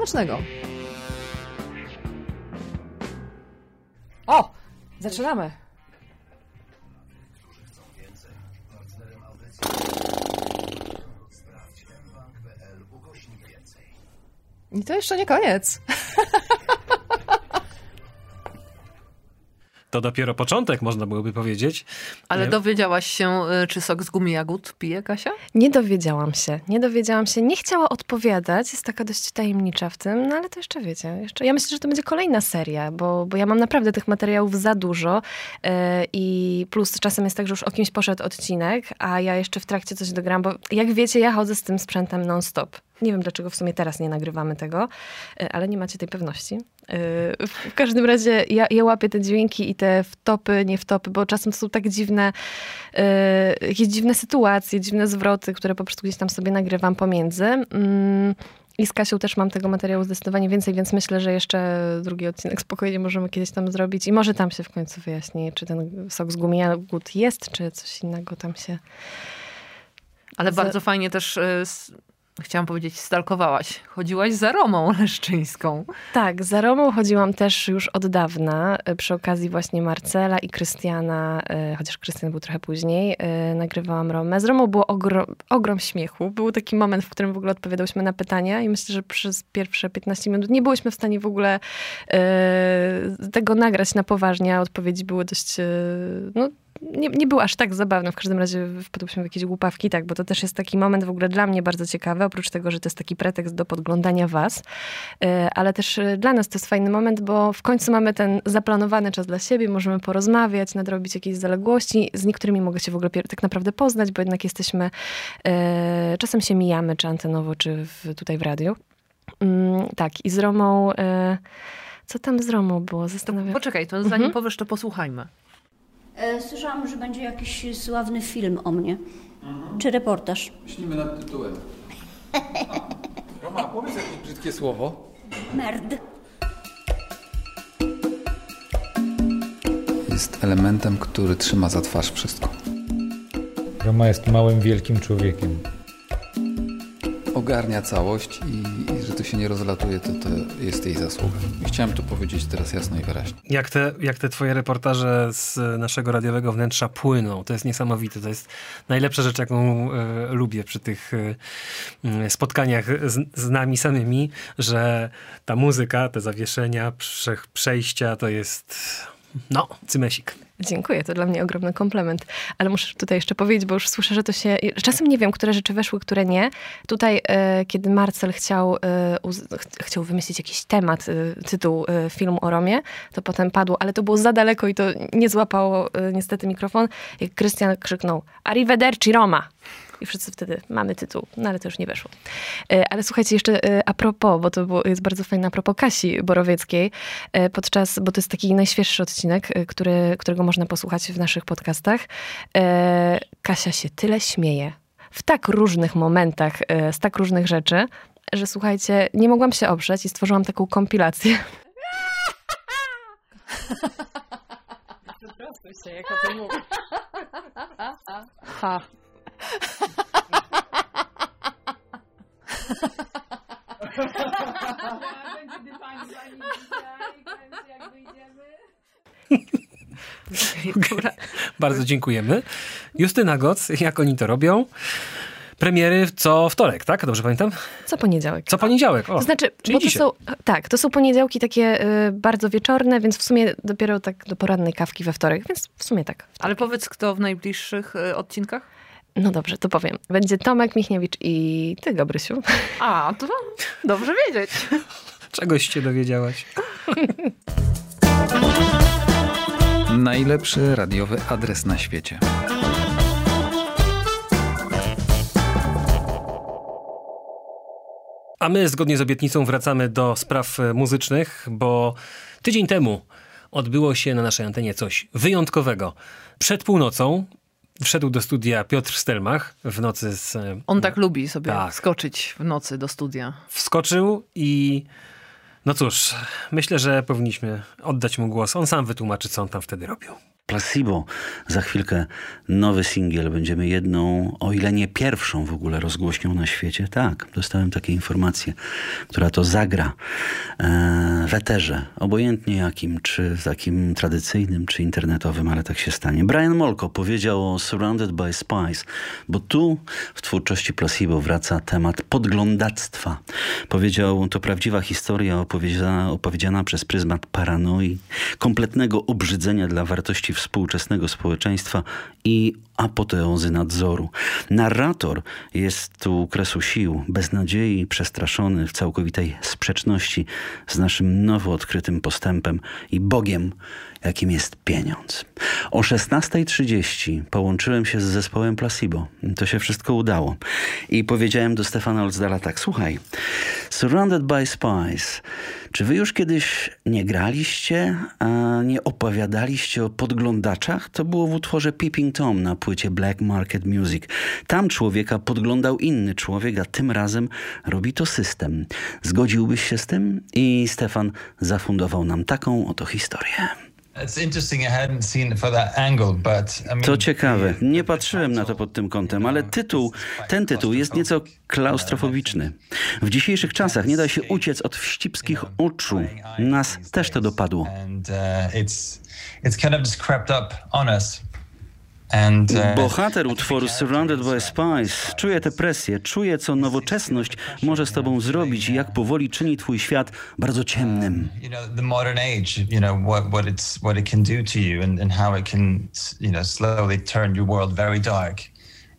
Smacznego. O! Zaczynamy! I to jeszcze nie koniec. To dopiero początek, można byłoby powiedzieć. Ale dowiedziałaś się, y, czy sok z gumy jagód pije Kasia? Nie dowiedziałam się, nie dowiedziałam się, nie chciała odpowiadać, jest taka dość tajemnicza w tym, no ale to jeszcze wiecie, jeszcze, ja myślę, że to będzie kolejna seria, bo, bo ja mam naprawdę tych materiałów za dużo yy, i plus czasem jest tak, że już o kimś poszedł odcinek, a ja jeszcze w trakcie coś dogram, bo jak wiecie, ja chodzę z tym sprzętem non-stop. Nie wiem, dlaczego w sumie teraz nie nagrywamy tego, yy, ale nie macie tej pewności. Yy, W każdym razie ja, ja łapię te dźwięki i te wtopy, nie wtopy, bo czasem są tak dziwne, yy, jakieś dziwne sytuacje, dziwne zwroty, które po prostu gdzieś tam sobie nagrywam pomiędzy. Mm, I z Kasią też mam tego materiału zdecydowanie więcej, więc myślę, że jeszcze drugi odcinek spokojnie możemy kiedyś tam zrobić i może tam się w końcu wyjaśni, czy ten sok z gumy jagód jest, czy coś innego tam się... Ale bardzo fajnie też, chciałam powiedzieć, stalkowałaś. Chodziłaś za Romą Leszczyńską. Tak, za Romą chodziłam też już od dawna, y, przy okazji właśnie Marcela i Krystiana, y, chociaż Krystian był trochę później, y, nagrywałam Romę. Z Romą było ogrom, ogrom śmiechu. Był taki moment, w którym w ogóle odpowiadałyśmy na pytania i myślę, że przez pierwsze 15 minut nie byłyśmy w stanie w ogóle tego nagrać na poważnie, a odpowiedzi były dość, no, nie, nie było aż tak zabawne. W każdym razie wpadłyśmy w jakieś głupawki, tak, bo to też jest taki moment w ogóle dla mnie bardzo ciekawy, oprócz tego, że to jest taki pretekst do podglądania was, E, ale też e, dla nas to jest fajny moment, bo w końcu mamy ten zaplanowany czas dla siebie, możemy porozmawiać, nadrobić jakieś zaległości, z niektórymi mogę się w ogóle tak naprawdę poznać, bo jednak jesteśmy, e, czasem się mijamy, czy antenowo, czy w, tutaj w radiu. Mm, tak, i z Romą, co tam z Romą było? Zastanawiam Poczekaj, to zanim powiesz, to posłuchajmy. E, Słyszałam, że będzie jakiś sławny film o mnie. czy reportaż? Myślimy nad tytułem. Roma, powiedz jakieś brzydkie słowo. Merd. Jest elementem, który trzyma za twarz wszystko. Roma jest małym, wielkim człowiekiem. Ogarnia całość i, to się nie rozlatuje, to, to jest jej zasługa. I chciałem to powiedzieć teraz jasno i wyraźnie. Jak te, jak te twoje reportaże z naszego radiowego wnętrza płyną. To jest niesamowite. To jest najlepsza rzecz, jaką e, lubię przy tych e, spotkaniach z, z nami samymi, że ta muzyka, te zawieszenia, prze, przejścia to jest no, cymesik. Dziękuję, to dla mnie ogromny komplement. Ale muszę tutaj jeszcze powiedzieć, bo już słyszę, że to się. Czasem nie wiem, które rzeczy weszły, które nie. Tutaj, e, kiedy Marcel chciał, e, uz... chciał wymyślić jakiś temat, e, tytuł e, filmu o Romie, to potem padło, ale to było za daleko i to nie złapało e, niestety mikrofon. Jak Krystian krzyknął: Arrivederci Roma! I wszyscy wtedy mamy tytuł, no ale to już nie weszło. E, Ale słuchajcie, jeszcze e, a propos, bo to było, jest bardzo fajne a propos Kasi Borowieckiej, e, podczas, bo to jest taki najświeższy odcinek, który, którego można posłuchać w naszych podcastach. Kasia się tyle śmieje w tak różnych momentach, z tak różnych rzeczy, że słuchajcie, nie mogłam się oprzeć i stworzyłam taką kompilację. Się, jak o tym mówię. Ha. Bardzo dziękujemy. Justyna Goc, jak oni to robią? Premiery co wtorek, tak? Dobrze pamiętam? Co poniedziałek. Co poniedziałek, o. To znaczy, czyli bo to dzisiaj. są, tak, to są poniedziałki takie y, bardzo wieczorne, więc w sumie dopiero tak do porannej kawki we wtorek, więc w sumie tak. Ale powiedz, kto w najbliższych y, odcinkach? No dobrze, to powiem. Będzie Tomek Michniewicz i ty, Gabrysiu. A, to dobrze wiedzieć. Czegoś się dowiedziałaś. Najlepszy radiowy adres na świecie. A my zgodnie z obietnicą wracamy do spraw e, muzycznych, bo tydzień temu odbyło się na naszej antenie coś wyjątkowego. Przed północą wszedł do studia Piotr Stelmach w nocy z... e, On tak lubi sobie Tak. skoczyć w nocy do studia. Wskoczył i no cóż, myślę, że powinniśmy oddać mu głos. On sam wytłumaczy, co on tam wtedy robił. Placebo. Za chwilkę nowy singiel. Będziemy jedną, o ile nie pierwszą w ogóle rozgłośnią na świecie. Tak, dostałem takie informacje, która to zagra e, w eterze. Obojętnie jakim, czy takim tradycyjnym, czy internetowym, ale tak się stanie. Brian Molko powiedział o Surrounded by Spies, bo tu w twórczości Placebo wraca temat podglądactwa. Powiedział, to prawdziwa historia opowiedziana, opowiedziana przez pryzmat paranoi, kompletnego obrzydzenia dla wartości współczesnego społeczeństwa i apoteozy nadzoru. Narrator jest tu kresu sił, beznadziei, przestraszony w całkowitej sprzeczności z naszym nowo odkrytym postępem i Bogiem, jakim jest pieniądz. O 16.30 połączyłem się z zespołem Placebo. To się wszystko udało. I powiedziałem do Stefana Olzdala tak, słuchaj, Surrounded by Spies, czy wy już kiedyś nie graliście, a nie opowiadaliście o podglądaczach? To było w utworze Peeping Tom na płycie Black Market Music. Tam człowieka podglądał inny człowiek, a tym razem robi to system. Zgodziłbyś się z tym? I Stefan zafundował nam taką oto historię. To ciekawe. Nie patrzyłem na to pod tym kątem, ale tytuł, ten tytuł jest nieco klaustrofobiczny. W dzisiejszych czasach nie da się uciec od wścibskich oczu. Nas też to dopadło. uh, it's kind of just crept up on us. And uh, Bohater utworu Surrounded by Spies czuje tę presję, czuje, co nowoczesność może z tobą zrobić i jak powoli czyni twój świat bardzo ciemnym.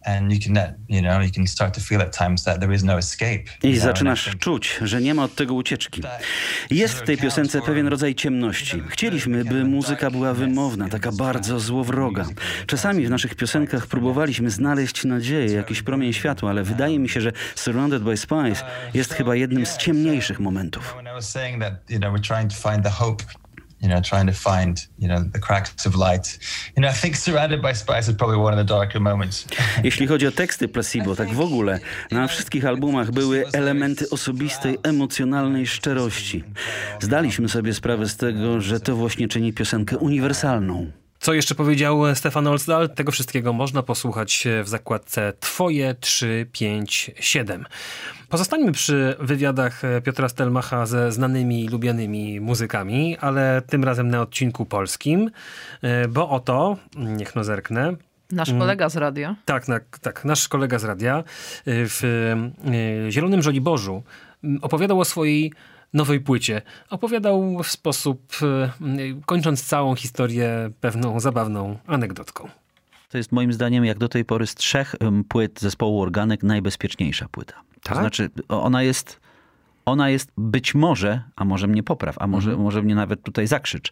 And, you can, you know, you can start to feel at times that there is no escape. I zaczynasz czuć, że nie ma od tego ucieczki. Jest w tej piosence pewien rodzaj ciemności. Chcieliśmy, by muzyka była wymowna, taka bardzo złowroga. Czasami w naszych piosenkach próbowaliśmy znaleźć nadzieję, jakiś promień światła, ale wydaje mi się, że Surrounded by Spies jest chyba jednym z ciemniejszych momentów. You know, trying to find, you know, the cracks of light. You know, I think Surrounded by Spice is probably one of the darker moments. Jeśli chodzi o teksty Placebo, tak w ogóle, na wszystkich albumach były elementy osobistej, emocjonalnej szczerości. Zdaliśmy sobie sprawę z tego, że to właśnie czyni piosenkę uniwersalną. Co jeszcze powiedział Stefan Olsdal? Tego wszystkiego można posłuchać w zakładce Twoje 3, 5, 7. Pozostańmy przy wywiadach Piotra Stelmacha ze znanymi i lubianymi muzykami, ale tym razem na odcinku polskim, bo oto, niech no zerknę, Nasz kolega z radia. Tak, tak, tak, nasz kolega z radia w Zielonym Żoliborzu opowiadał o swojej nowej płycie. Opowiadał w sposób, kończąc całą historię, pewną zabawną anegdotką. To jest moim zdaniem, jak do tej pory z trzech płyt zespołu Organek, najbezpieczniejsza płyta. Tak? To znaczy, ona jest, ona jest być może, a może mnie popraw, a może, Mhm. może mnie nawet tutaj zakrzycz.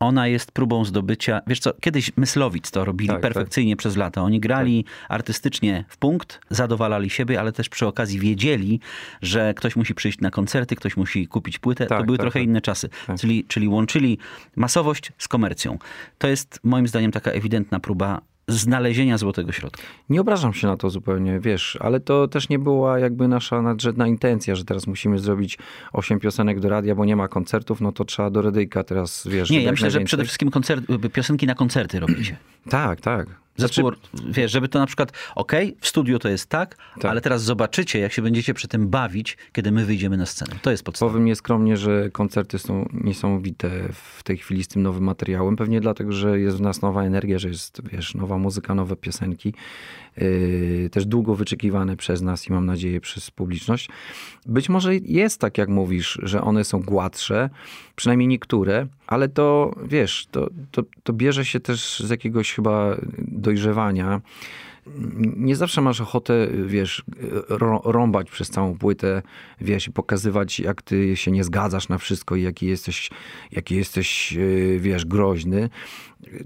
Ona jest próbą zdobycia, wiesz co, kiedyś Myslowic to robili Tak, perfekcyjnie przez lata. Oni grali artystycznie w punkt, zadowalali siebie, ale też przy okazji wiedzieli, że ktoś musi przyjść na koncerty, ktoś musi kupić płytę. to Tak, były tak, trochę tak. inne czasy. Czyli, czyli łączyli masowość z komercją. To jest moim zdaniem taka ewidentna próba znalezienia złotego środka. Nie obrażam się na to zupełnie, wiesz, ale to też nie była jakby nasza nadrzędna intencja, że teraz musimy zrobić osiem piosenek do radia, bo nie ma koncertów, no to trzeba do radyjka teraz, wiesz. Nie, ja myślę, że przede wszystkim koncert, piosenki na koncerty robicie. Tak, tak. Zespół, wiesz, żeby to na przykład, okej, w studiu to jest tak, ale teraz zobaczycie, jak się będziecie przy tym bawić, kiedy my wyjdziemy na scenę. To jest podstawa. Powiem nieskromnie, że koncerty są niesamowite w tej chwili z tym nowym materiałem. Pewnie dlatego, że jest w nas nowa energia, że jest, wiesz, nowa muzyka, nowe piosenki. Yy, też długo wyczekiwane przez nas i mam nadzieję przez publiczność. Być może jest tak, jak mówisz, że one są gładsze, przynajmniej niektóre, ale to, wiesz, to, to, to bierze się też z jakiegoś chyba dojrzewania nie zawsze masz ochotę, wiesz, rą- rąbać przez całą płytę, wiesz, i pokazywać, jak ty się nie zgadzasz na wszystko i jaki jesteś, jaki jesteś, yy, wiesz, groźny.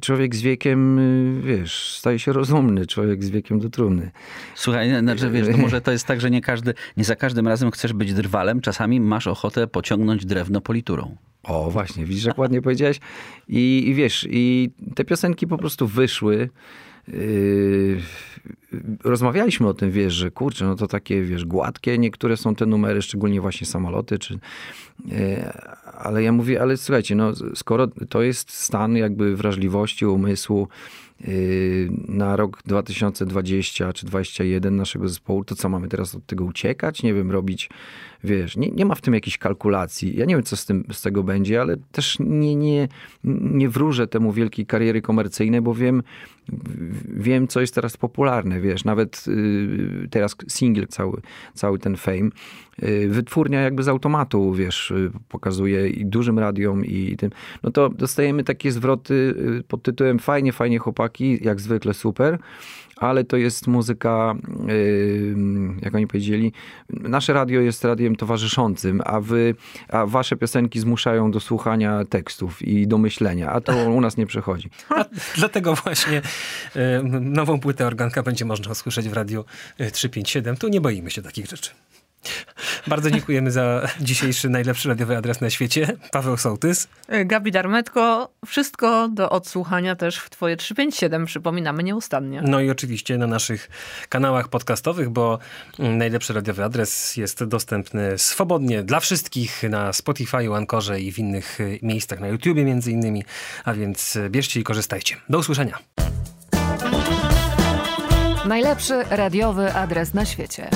Człowiek z wiekiem, yy, wiesz, staje się rozumny, człowiek z wiekiem do trumny. Słuchaj, znaczy, wiesz, to może to jest tak, że nie, każdy, nie za każdym razem chcesz być drwalem, czasami masz ochotę pociągnąć drewno politurą. O, właśnie, widzisz, jak ładnie powiedziałeś. I, I wiesz, i te piosenki po prostu wyszły. Yy, rozmawialiśmy o tym, wiesz, że kurczę, no to takie, wiesz, gładkie niektóre są te numery, szczególnie właśnie samoloty, czy, yy, ale ja mówię, ale słuchajcie, no skoro to jest stan jakby wrażliwości umysłu yy, na rok 2020 czy 2021 naszego zespołu, to co mamy teraz od tego uciekać? Nie wiem, robić, wiesz, nie, nie ma w tym jakiejś kalkulacji. Ja nie wiem, co z, tym, z tego będzie, ale też nie, nie, nie wróżę temu wielkiej kariery komercyjnej, bo wiem, wiem, co jest teraz popularne, wiesz, nawet y, teraz single, cały, cały ten fame, y, wytwórnia jakby z automatu, wiesz, y, pokazuje i dużym radiom i tym, no to dostajemy takie zwroty y, pod tytułem fajnie, fajnie chłopaki, jak zwykle super, ale to jest muzyka, y, jak oni powiedzieli, nasze radio jest radiem towarzyszącym, a wy, a wasze piosenki zmuszają do słuchania tekstów i do myślenia, a to u nas nie przechodzi. A dlatego właśnie nową płytę organka będzie można usłyszeć w radiu e, 357. Tu nie boimy się takich rzeczy. Bardzo dziękujemy za dzisiejszy najlepszy radiowy adres na świecie. Paweł Sołtys. Gabi Darmetko, wszystko do odsłuchania też w Twoje 357, przypominamy nieustannie. No i oczywiście na naszych kanałach podcastowych, bo najlepszy radiowy adres jest dostępny swobodnie dla wszystkich na Spotify, Ankorze i w innych y, miejscach, na YouTubie między innymi. A więc y, bierzcie i korzystajcie. Do usłyszenia. Najlepszy radiowy adres na świecie.